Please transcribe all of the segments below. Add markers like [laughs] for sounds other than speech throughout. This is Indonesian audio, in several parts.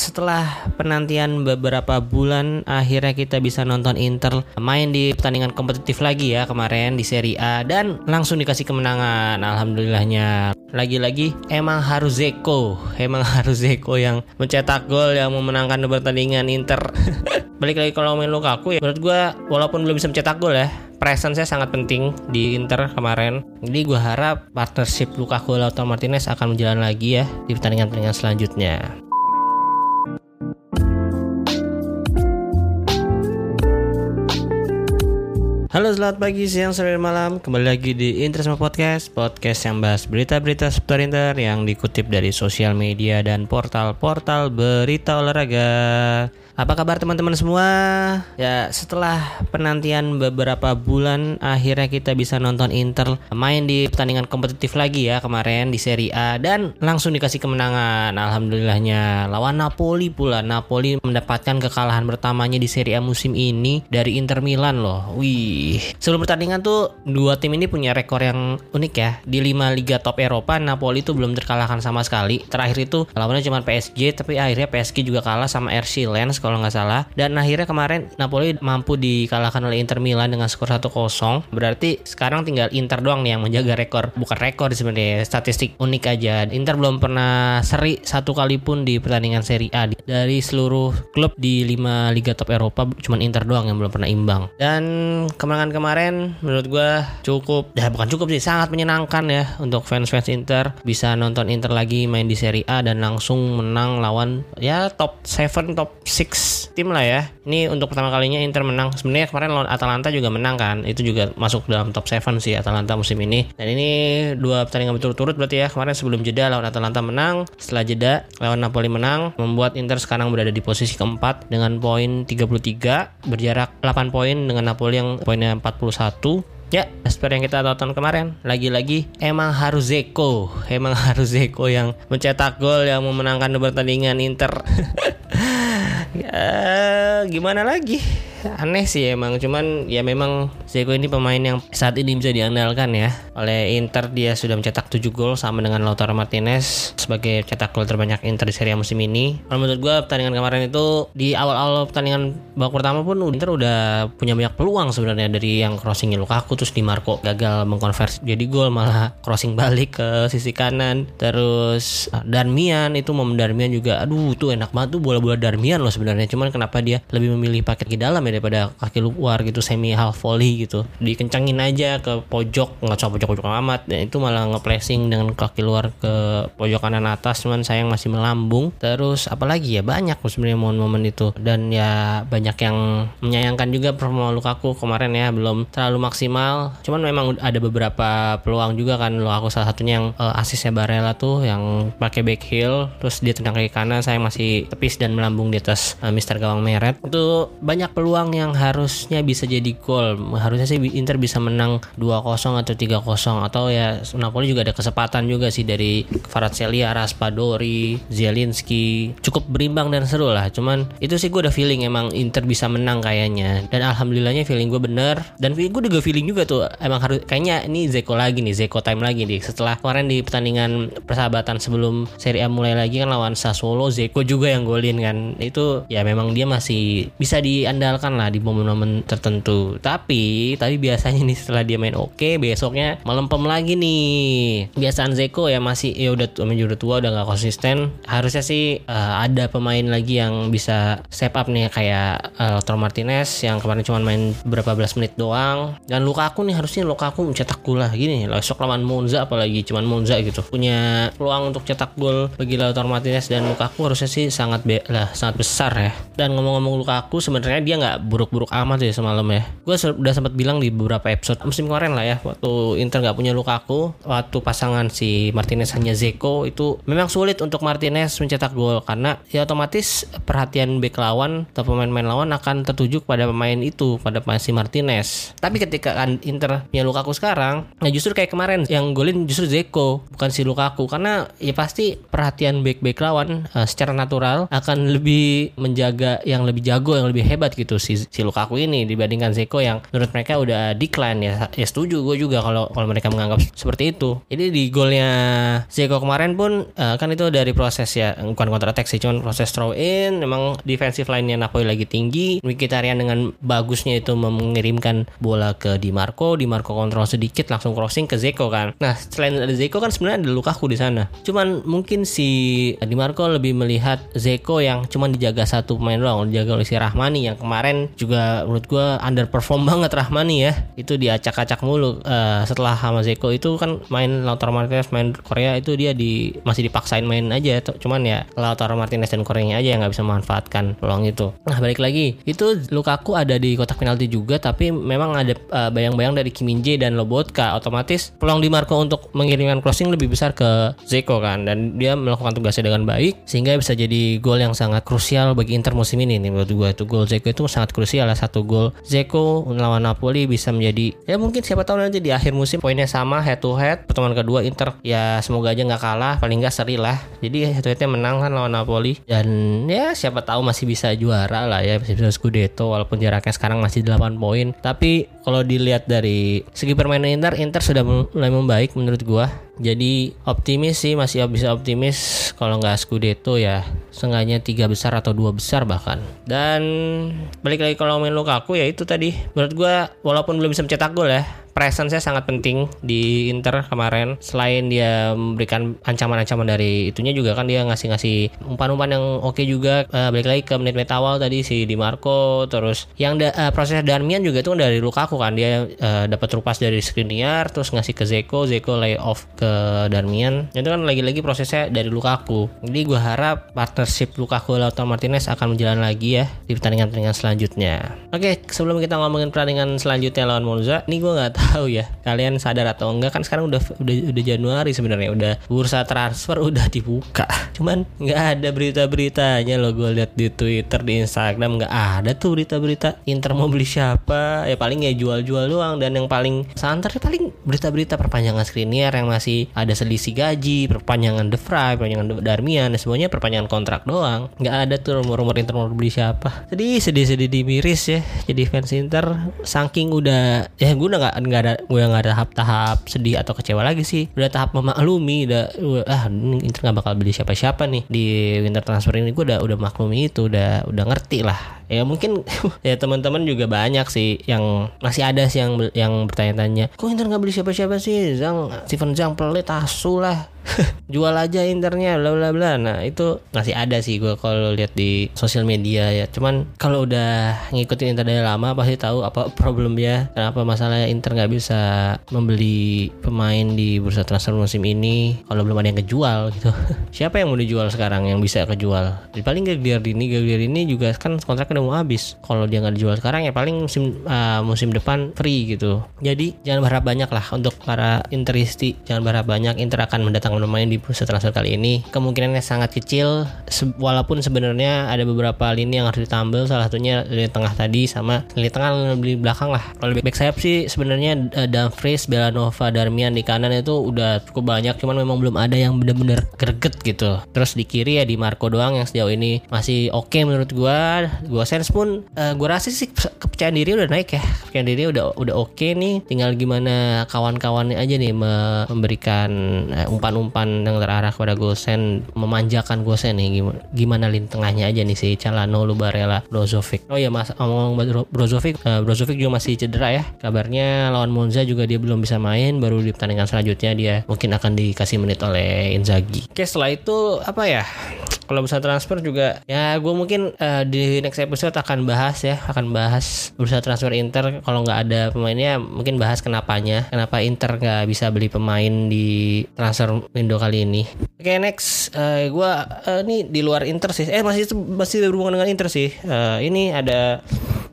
Setelah penantian beberapa bulan, akhirnya kita bisa nonton Inter main di pertandingan kompetitif lagi ya kemarin di Serie A dan langsung dikasih kemenangan. Alhamdulillahnya. Lagi-lagi emang harus Zeko, emang harus Zeko yang mencetak gol yang memenangkan pertandingan Inter. [laughs] Balik lagi kalau main Lukaku ya, menurut gue walaupun belum bisa mencetak gol ya, presence saya sangat penting di Inter kemarin. Jadi gue harap partnership Lukaku Lautaro Martinez akan berjalan lagi ya di pertandingan-pertandingan selanjutnya. Halo selamat pagi, siang, sore, malam Kembali lagi di Interisme Podcast Podcast yang bahas berita-berita seputar Inter Yang dikutip dari sosial media dan portal-portal berita olahraga apa kabar teman-teman semua? Ya setelah penantian beberapa bulan akhirnya kita bisa nonton Inter main di pertandingan kompetitif lagi ya kemarin di Serie A dan langsung dikasih kemenangan. Alhamdulillahnya lawan Napoli pula. Napoli mendapatkan kekalahan pertamanya di Serie A musim ini dari Inter Milan loh. Wih. Sebelum pertandingan tuh dua tim ini punya rekor yang unik ya. Di lima liga top Eropa Napoli tuh belum terkalahkan sama sekali. Terakhir itu lawannya cuma PSG tapi akhirnya PSG juga kalah sama RC Lens kalau nggak salah. Dan akhirnya kemarin Napoli mampu dikalahkan oleh Inter Milan dengan skor 1-0. Berarti sekarang tinggal Inter doang nih yang menjaga rekor. Bukan rekor sebenarnya, statistik unik aja. Inter belum pernah seri satu kali pun di pertandingan Serie A. Dari seluruh klub di 5 liga top Eropa, cuman Inter doang yang belum pernah imbang. Dan kemenangan kemarin menurut gue cukup, ya bukan cukup sih, sangat menyenangkan ya untuk fans-fans Inter. Bisa nonton Inter lagi main di Serie A dan langsung menang lawan ya top 7, top 6 tim lah ya. Ini untuk pertama kalinya Inter menang. Sebenarnya kemarin lawan Atalanta juga menang kan. Itu juga masuk dalam top 7 sih Atalanta musim ini. Dan ini dua pertandingan berturut-turut berarti ya. Kemarin sebelum jeda lawan Atalanta menang, setelah jeda lawan Napoli menang, membuat Inter sekarang berada di posisi keempat dengan poin 33, berjarak 8 poin dengan Napoli yang poinnya 41. Ya, seperti yang kita tonton kemarin, lagi-lagi emang harus Zeko, emang harus Zeko yang mencetak gol yang memenangkan pertandingan Inter. [laughs] ya, gimana lagi? Aneh sih emang cuman ya memang Zeko ini pemain yang saat ini bisa diandalkan ya. Oleh Inter dia sudah mencetak 7 gol sama dengan Lautaro Martinez sebagai cetak gol terbanyak Inter di Serie A musim ini. Kalau menurut gue pertandingan kemarin itu di awal-awal pertandingan babak pertama pun Inter udah punya banyak peluang sebenarnya dari yang crossingnya Lukaku terus di Marco gagal mengkonversi jadi gol malah crossing balik ke sisi kanan. Terus ah, Darmian itu momen Darmian juga aduh tuh enak banget tuh bola-bola Darmian loh sebenarnya. Cuman kenapa dia lebih memilih pakai ke dalam ya daripada kaki luar gitu semi half volley gitu. Dikencangin aja ke pojok nggak usah pojok pojok amat. Dan itu malah ngeplacing dengan kaki luar ke pojok kanan atas cuman sayang masih melambung. Terus apalagi ya? Banyak sebenarnya momen-momen itu. Dan ya banyak yang menyayangkan juga performa Lukaku kemarin ya belum terlalu maksimal. Cuman memang ada beberapa peluang juga kan. Lukaku salah satunya yang uh, asisnya Barella tuh yang pakai back heel terus dia tendang kaki kanan saya masih tepis dan melambung di atas uh, Mister Gawang Meret. Itu banyak peluang peluang yang harusnya bisa jadi gol. Harusnya sih Inter bisa menang 2-0 atau 3-0 atau ya Napoli juga ada kesempatan juga sih dari Kvaratskhelia, Raspadori, Zielinski. Cukup berimbang dan seru lah. Cuman itu sih gue udah feeling emang Inter bisa menang kayaknya. Dan alhamdulillahnya feeling gue bener. Dan gue juga feeling juga tuh emang harus kayaknya ini Zeko lagi nih, Zeko time lagi nih. Setelah kemarin di pertandingan persahabatan sebelum Serie A mulai lagi kan lawan Sassuolo, Zeko juga yang golin kan. Itu ya memang dia masih bisa diandalkan lah di momen-momen tertentu. Tapi tapi biasanya nih setelah dia main oke, okay, besoknya melempem lagi nih. Biasaan Zeko ya masih ya udah udah tua udah nggak konsisten. Harusnya sih uh, ada pemain lagi yang bisa step up nih kayak uh, Lautaro Martinez yang kemarin cuma main berapa belas menit doang dan Lukaku nih harusnya Lukaku mencetak gol lah gini besok lawan Monza apalagi cuman Monza gitu punya peluang untuk cetak gol bagi Lautaro Martinez dan Lukaku harusnya sih sangat lah sangat besar ya dan ngomong-ngomong Lukaku sebenarnya dia nggak buruk-buruk amat sih semalam ya. Gue udah sempat bilang di beberapa episode musim kemarin lah ya waktu Inter nggak punya Lukaku waktu pasangan si Martinez hanya Zeko itu memang sulit untuk Martinez mencetak gol karena ya otomatis perhatian back lawan atau pemain-pemain lawan akan tertuju pada pemain itu pada si Martinez. Tapi ketika kan Inter punya Lukaku sekarang nah justru kayak kemarin yang golin justru Zeko bukan si Lukaku. Karena ya pasti perhatian back-back lawan uh, secara natural akan lebih menjaga yang lebih jago yang lebih hebat gitu si, si Lukaku ini dibandingkan Zeko yang menurut mereka udah decline ya. Ya setuju gue juga kalau kalau mereka menganggap seperti itu. Jadi di golnya Zeko kemarin pun uh, kan itu dari proses ya bukan counter attack sih cuman proses throw in. Memang defensive line-nya Napoli lagi tinggi. Mkhitaryan dengan bagusnya itu mengirimkan bola ke Di Marco. Di Marco kontrol sedikit langsung crossing ke Zeko kan. Nah selain ada Zeko kan sebenarnya ada Lukaku di sana. Cuman mungkin si Di Marco lebih melihat Zeko yang cuman dijaga satu pemain doang dijaga oleh si Rahmani yang kemarin juga menurut gue underperform [laughs] banget Rahmani ya. Itu diacak-acak mulu. Uh, setelah sama Zeko itu kan main Lautaro Martinez main Korea itu dia di masih dipaksain main aja. Cuman ya Lautaro Martinez dan Koreanya aja yang nggak bisa memanfaatkan peluang itu. Nah balik lagi. Itu Lukaku ada di kotak penalti juga tapi memang ada uh, bayang-bayang dari Kim Min dan Lobotka. Otomatis peluang di Marco untuk mengirimkan crossing lebih besar ke Zeko kan. Dan dia melakukan tugasnya dengan baik sehingga bisa jadi gol yang sangat krusial bagi Inter musim ini nih menurut gue itu gol Zeko itu sangat krusial lah satu gol. Zeko lawan Napoli bisa menjadi ya mungkin siapa tahu nanti di akhir musim poinnya sama head to head pertemuan kedua Inter ya semoga aja nggak kalah paling nggak seri lah. Jadi head to headnya menang kan lawan Napoli. Dan ya siapa tahu masih bisa juara lah ya masih bisa Scudetto walaupun jaraknya sekarang masih 8 poin. Tapi kalau dilihat dari segi permainan Inter Inter sudah mulai membaik menurut gua. Jadi optimis sih masih bisa optimis kalau nggak Scudetto ya sengaja tiga besar atau dua besar bahkan. Dan balik lagi kalau main Lukaku ya itu tadi. Menurut gue walaupun belum bisa mencetak gol ya presence-nya sangat penting di Inter kemarin. Selain dia memberikan ancaman-ancaman dari itunya juga kan dia ngasih-ngasih umpan-umpan yang oke okay juga. Uh, balik lagi ke menit-menit awal tadi si Di Marco terus yang da, uh, proses Darmian juga itu kan dari Lukaku kan dia uh, dapat rupas dari Skriniar terus ngasih ke Zeko, Zeko lay off ke Darmian. Itu kan lagi-lagi prosesnya dari Lukaku. Jadi gue harap partnership Lukaku Lautaro Martinez akan berjalan lagi ya di pertandingan-pertandingan selanjutnya. Oke, sebelum kita ngomongin pertandingan selanjutnya lawan Monza, ini gue nggak tahu ya kalian sadar atau enggak kan sekarang udah udah udah Januari sebenarnya udah bursa transfer [laughs] udah dibuka. Cuman nggak ada berita-beritanya lo gue lihat di Twitter di Instagram nggak ada tuh berita-berita. Inter mau beli siapa? Ya paling ya jual-jual doang dan yang paling santer ya paling berita-berita perpanjangan Skriniar yang masih ada selisih gaji perpanjangan De Vrij perpanjangan Darmian dan semuanya perpanjangan kontrak doang. Nggak ada tuh rumor-rumor Inter mau beli siapa. Sedih sedih sedih di miris ya jadi fans Inter. Saking udah ya gue udah nggak nggak ada gue nggak ada tahap-tahap sedih atau kecewa lagi sih. Udah tahap memaklumi udah ah Inter nggak bakal beli siapa-siapa nih di winter transfer ini. Gue udah udah maklumi itu udah udah ngerti lah. Ya mungkin [laughs] ya teman-teman juga banyak sih yang masih ada sih yang yang bertanya-tanya kok Inter nggak beli siapa-siapa sih? Zang Steven Zhang pelit asu lah [laughs] jual aja internya bla bla bla. Nah itu masih ada sih gue kalau lihat di sosial media ya. Cuman kalau udah ngikutin Inter dari lama pasti tahu apa [laughs] problemnya kenapa masalahnya Inter nggak bisa membeli pemain di bursa transfer musim ini kalau belum ada yang kejual gitu. [laughs] Siapa yang mau dijual sekarang yang bisa kejual? Di paling Gagliardini Gagliardini juga kan kontraknya udah mau habis. Kalau dia nggak dijual sekarang ya paling musim uh, musim depan free gitu. Jadi jangan berharap banyak lah untuk para Interisti. Jangan berharap banyak Inter akan mendatangkan pemain di bursa transfer kali ini kemungkinannya sangat kecil. Se walaupun sebenarnya ada beberapa lini yang harus ditambal salah satunya di tengah tadi sama lini tengah di belakang lah. Kalau back sayap sih sebenarnya uh, Dumfries, Belanova, Darmian di kanan itu udah cukup banyak cuman memang belum ada yang bener-bener greget gitu. Terus di kiri ya di Marco doang yang sejauh ini masih oke okay menurut gua. Gua sense pun uh, gua rasa sih kepercayaan diri udah naik ya. Kepercayaan diri udah udah oke okay nih. Tinggal gimana kawan-kawannya aja nih memberikan uh, umpan umpan yang terarah kepada Gosen memanjakan Gosen nih. Gimana, gimana lin tengahnya aja nih si Calhanoglu Barella Brozovic. Oh ya mas ngomong Brozovic uh, Brozovic juga masih cedera ya. Kabarnya lawan Monza juga dia belum bisa main baru di pertandingan selanjutnya dia mungkin akan dikasih menit oleh Inzaghi. Oke setelah itu apa ya kalau bisa transfer juga ya gue mungkin uh, di next episode akan bahas ya akan bahas bursa transfer Inter. Kalau nggak ada pemainnya mungkin bahas kenapanya kenapa Inter nggak bisa beli pemain di transfer window kali ini. Oke okay, next. Uh, eh, gue uh, ini di luar Inter sih. Eh masih masih berhubungan dengan Inter sih. Uh, ini ada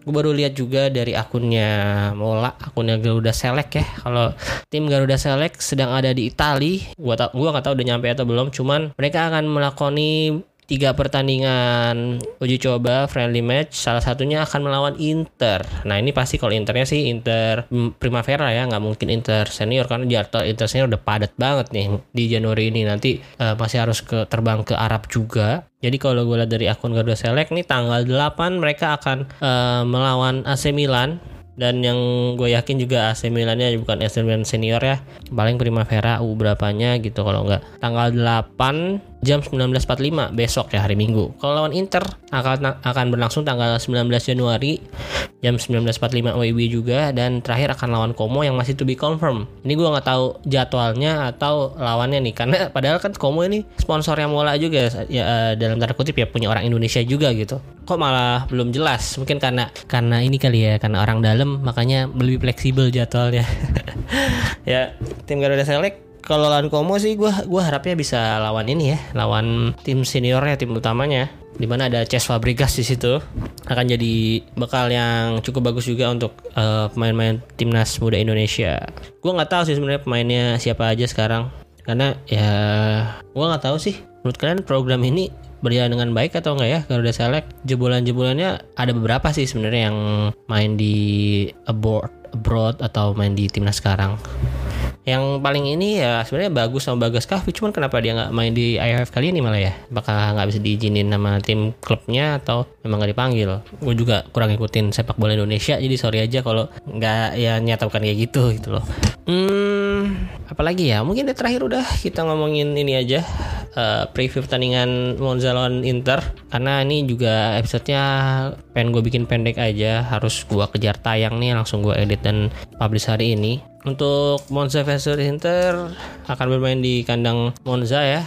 gue baru lihat juga dari akunnya Mola. Akunnya Garuda Select ya. Kalau tim Garuda Select sedang ada di Italia gue tau gue nggak tahu udah nyampe atau belum. Cuman mereka akan melakoni tiga pertandingan uji coba friendly match salah satunya akan melawan Inter. Nah ini pasti kalau Internya sih Inter Primavera ya nggak mungkin Inter senior karena jadwal Inter senior udah padat banget nih di Januari ini. Nanti uh, masih harus ke terbang ke Arab juga. Jadi kalau gue lihat dari akun Garuda Select nih tanggal 8 mereka akan uh, melawan AC Milan dan yang gue yakin juga AC Milannya bukan AC Milan senior ya paling Primavera U berapanya gitu kalau nggak tanggal 8 jam 19.45 besok ya hari Minggu. Kalau lawan Inter akan akan berlangsung tanggal 19 Januari jam 19.45 WIB juga dan terakhir akan lawan Como yang masih to be confirm. Ini gue nggak tahu jadwalnya atau lawannya nih karena padahal kan Como ini sponsornya Mola juga ya eh, dalam tanda kutip ya punya orang Indonesia juga gitu. Kok malah belum jelas? Mungkin karena karena ini kali ya karena orang dalam makanya lebih fleksibel jadwalnya. [laughs] ya tim Garuda Select kalau lawan Como sih gue gua harapnya bisa lawan ini ya, lawan tim seniornya, tim utamanya. Di mana ada Ces Fabregas di situ akan jadi bekal yang cukup bagus juga untuk uh, pemain-pemain timnas muda Indonesia. Gue nggak tahu sih sebenarnya pemainnya siapa aja sekarang karena ya gue nggak tahu sih. Menurut kalian program ini berjalan dengan baik atau enggak ya Garuda Select? Jebolan-jebolannya ada beberapa sih sebenarnya yang main di abroad abroad atau main di timnas sekarang yang paling ini ya sebenarnya bagus sama Bagas Kahvi cuman kenapa dia nggak main di IFF kali ini malah ya? Apakah nggak bisa diizinin sama tim klubnya atau memang nggak dipanggil? Gue juga kurang ngikutin sepak bola Indonesia jadi sorry aja kalau nggak ya nyatakan kayak gitu gitu loh. Hmm apalagi ya? Mungkin terakhir udah kita ngomongin ini aja uh, preview pertandingan Monza lawan Inter. Karena ini juga episodenya pengen gue bikin pendek aja harus gue kejar tayang nih langsung gue edit dan publish hari ini untuk Monza versus Inter akan bermain di kandang Monza ya.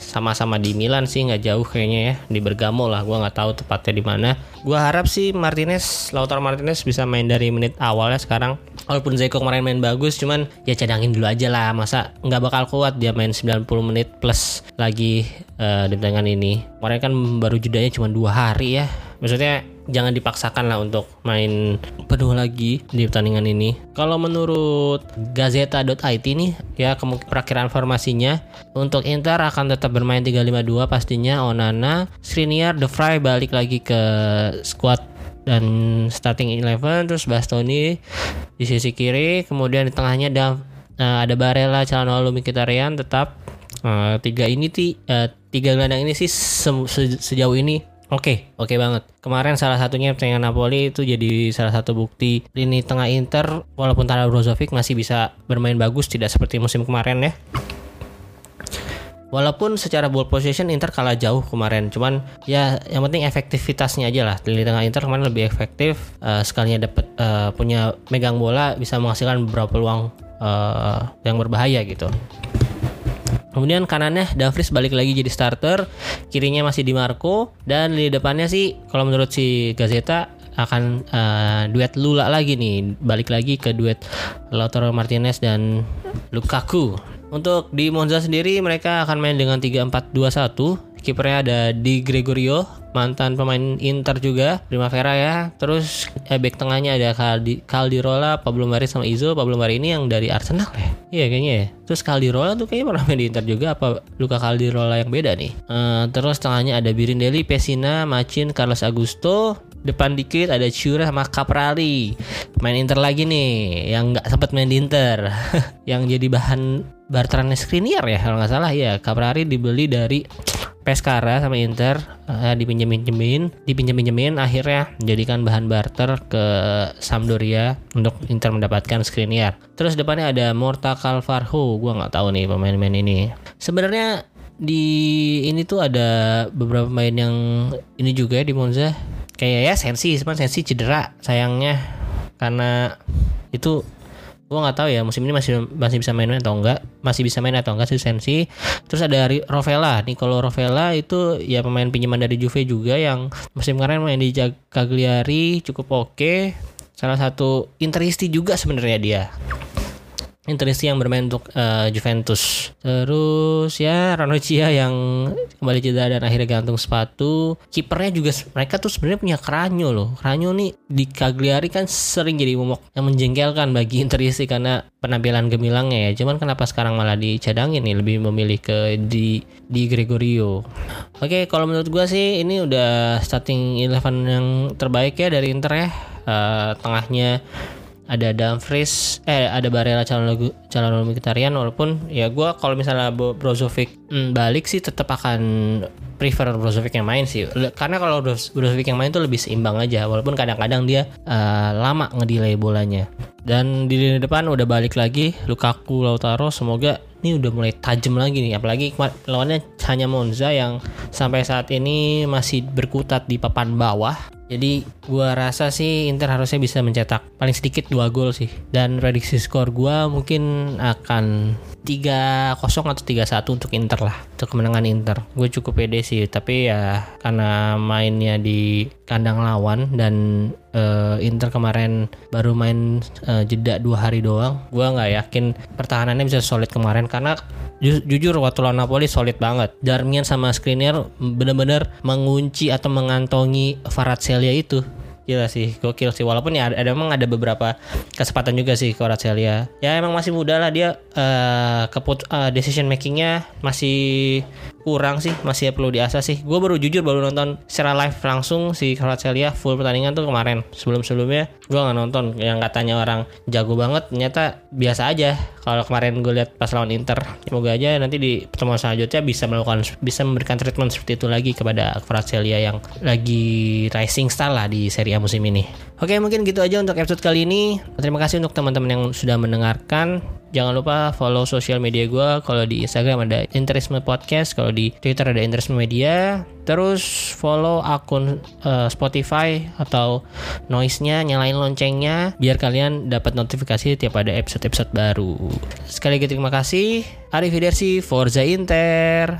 Sama-sama di Milan sih nggak jauh kayaknya ya di Bergamo lah. Gua nggak tahu tepatnya di mana. Gua harap sih Martinez, Lautaro Martinez bisa main dari menit awalnya sekarang. Walaupun Zeko kemarin main bagus, cuman ya cadangin dulu aja lah. Masa nggak bakal kuat dia main 90 menit plus lagi uh, di pertandingan ini. Kemarin kan baru jedanya cuma dua hari ya. Maksudnya jangan dipaksakan lah untuk main penuh lagi di pertandingan ini. Kalau menurut Gazeta.it nih ya perakhiran formasinya untuk Inter akan tetap bermain 352 pastinya Onana, Skriniar, De Vrij balik lagi ke squad dan starting eleven terus Bastoni di sisi kiri kemudian di tengahnya ada uh, ada Barella, Calhanoglu, Mkhitaryan tetap uh, tiga ini ti uh, tiga gelandang ini sih se sejauh ini Oke, okay, oke okay banget. Kemarin salah satunya pertandingan Napoli itu jadi salah satu bukti lini tengah Inter walaupun tanpa Brozovic masih bisa bermain bagus tidak seperti musim kemarin ya. Walaupun secara ball position Inter kalah jauh kemarin, cuman ya yang penting efektivitasnya aja lah. Lini tengah Inter kemarin lebih efektif, uh, sekalinya dapat uh, punya megang bola bisa menghasilkan beberapa peluang uh, yang berbahaya gitu. Kemudian kanannya Davris balik lagi jadi starter, kirinya masih di Marco. Dan di depannya sih kalau menurut si Gazeta akan uh, duet Lula lagi nih, balik lagi ke duet Lautaro Martinez dan Lukaku. Untuk di Monza sendiri mereka akan main dengan 3-4-2-1 kipernya ada Di Gregorio mantan pemain Inter juga Primavera ya. Terus eh, back tengahnya ada Caldi, Caldirola Pablo Mari sama Izo Pablo Mari ini yang dari Arsenal ya? Iya kayaknya ya. Terus Caldirola tuh kayaknya pernah main di Inter juga. Apa Luka Caldirola yang beda nih? Uh, terus tengahnya ada Birindelli Pesina Macin Carlos Augusto. Depan dikit ada Cura sama Caprari. Main Inter lagi nih yang nggak sempat main di Inter. [laughs] Yang jadi bahan barteran Skriniar ya kalau nggak salah. Ya Caprari dibeli dari Pescara sama Inter uh, dipinjemin-pinjemin, dipinjem-pinjemin akhirnya menjadikan bahan barter ke Sampdoria untuk Inter mendapatkan Skriniar. Terus depannya ada Morta Calvarho, gua nggak tahu nih pemain-pemain ini. Sebenarnya di ini tuh ada beberapa pemain yang ini juga ya di Monza. Kayak ya Sensi, cuman Sensi cedera sayangnya karena itu gue nggak tahu ya musim ini masih masih bisa main atau enggak. Masih bisa main atau enggak sih Sensi? Terus ada Rovella. Nicolo Rovella itu ya pemain pinjaman dari Juve juga yang musim kemarin main di Cagliari cukup oke. Salah satu interisti juga sebenarnya dia Interisti yang bermain untuk uh, Juventus. Terus ya Ranocchia yang kembali cedera dan akhirnya gantung sepatu. Kipernya juga mereka tuh sebenarnya punya Kranyo loh. Kranyo nih di Cagliari kan sering jadi momok yang menjengkelkan bagi [laughs] Interisti karena penampilan gemilangnya ya. Cuman kenapa sekarang malah dicadangin nih lebih memilih ke di di Gregorio. Oke, kalau menurut gua sih ini udah starting eleven yang terbaik ya dari Inter ya. Uh, tengahnya ada Dumfries eh ada Barella calon calon Mkhitaryan walaupun ya gue kalau misalnya Brozovic hmm, balik sih tetap akan prefer Brozovic yang main sih. Karena kalau Brozovic yang main tuh lebih seimbang aja walaupun kadang-kadang dia uh, lama ngedelay bolanya. Dan di lini depan udah balik lagi Lukaku Lautaro semoga ini udah mulai tajam lagi nih. Apalagi lawannya hanya Monza yang sampai saat ini masih berkutat di papan bawah jadi gua rasa sih Inter harusnya bisa mencetak paling sedikit dua gol sih. Dan prediksi skor gua mungkin akan 3-0 atau 3-1 untuk Inter lah. Untuk kemenangan Inter. Gue cukup pede sih, tapi ya karena mainnya di kandang lawan dan uh, Inter kemarin baru main uh, jeda dua hari doang. Gua nggak yakin pertahanannya bisa solid kemarin karena Ju jujur waktu lawan Napoli solid banget. Darmian sama Skriniar bener-bener mengunci atau mengantongi Celia itu gila sih gokil sih walaupun ya ada, ada emang ada beberapa kesempatan juga sih Celia ya emang masih muda lah dia uh, keput uh, decision makingnya masih kurang sih masih perlu diasah sih. Gue baru jujur baru nonton secara live langsung si Celia full pertandingan tuh kemarin. Sebelum sebelumnya gue nggak nonton. Yang katanya orang jago banget ternyata biasa aja. Kalau kemarin gue lihat pas lawan Inter semoga aja nanti di pertemuan selanjutnya bisa melakukan bisa memberikan treatment seperti itu lagi kepada Celia yang lagi rising star lah di Serie A musim ini oke mungkin gitu aja untuk episode kali ini terima kasih untuk teman-teman yang sudah mendengarkan Jangan lupa follow sosial media gue. Kalau di Instagram ada Interisme Podcast, kalau di Twitter ada Interisme Media. Terus follow akun uh, Spotify atau noise-nya, nyalain loncengnya biar kalian dapat notifikasi tiap ada episode-episode baru. Sekali lagi terima kasih. Arrivederci, Forza Inter.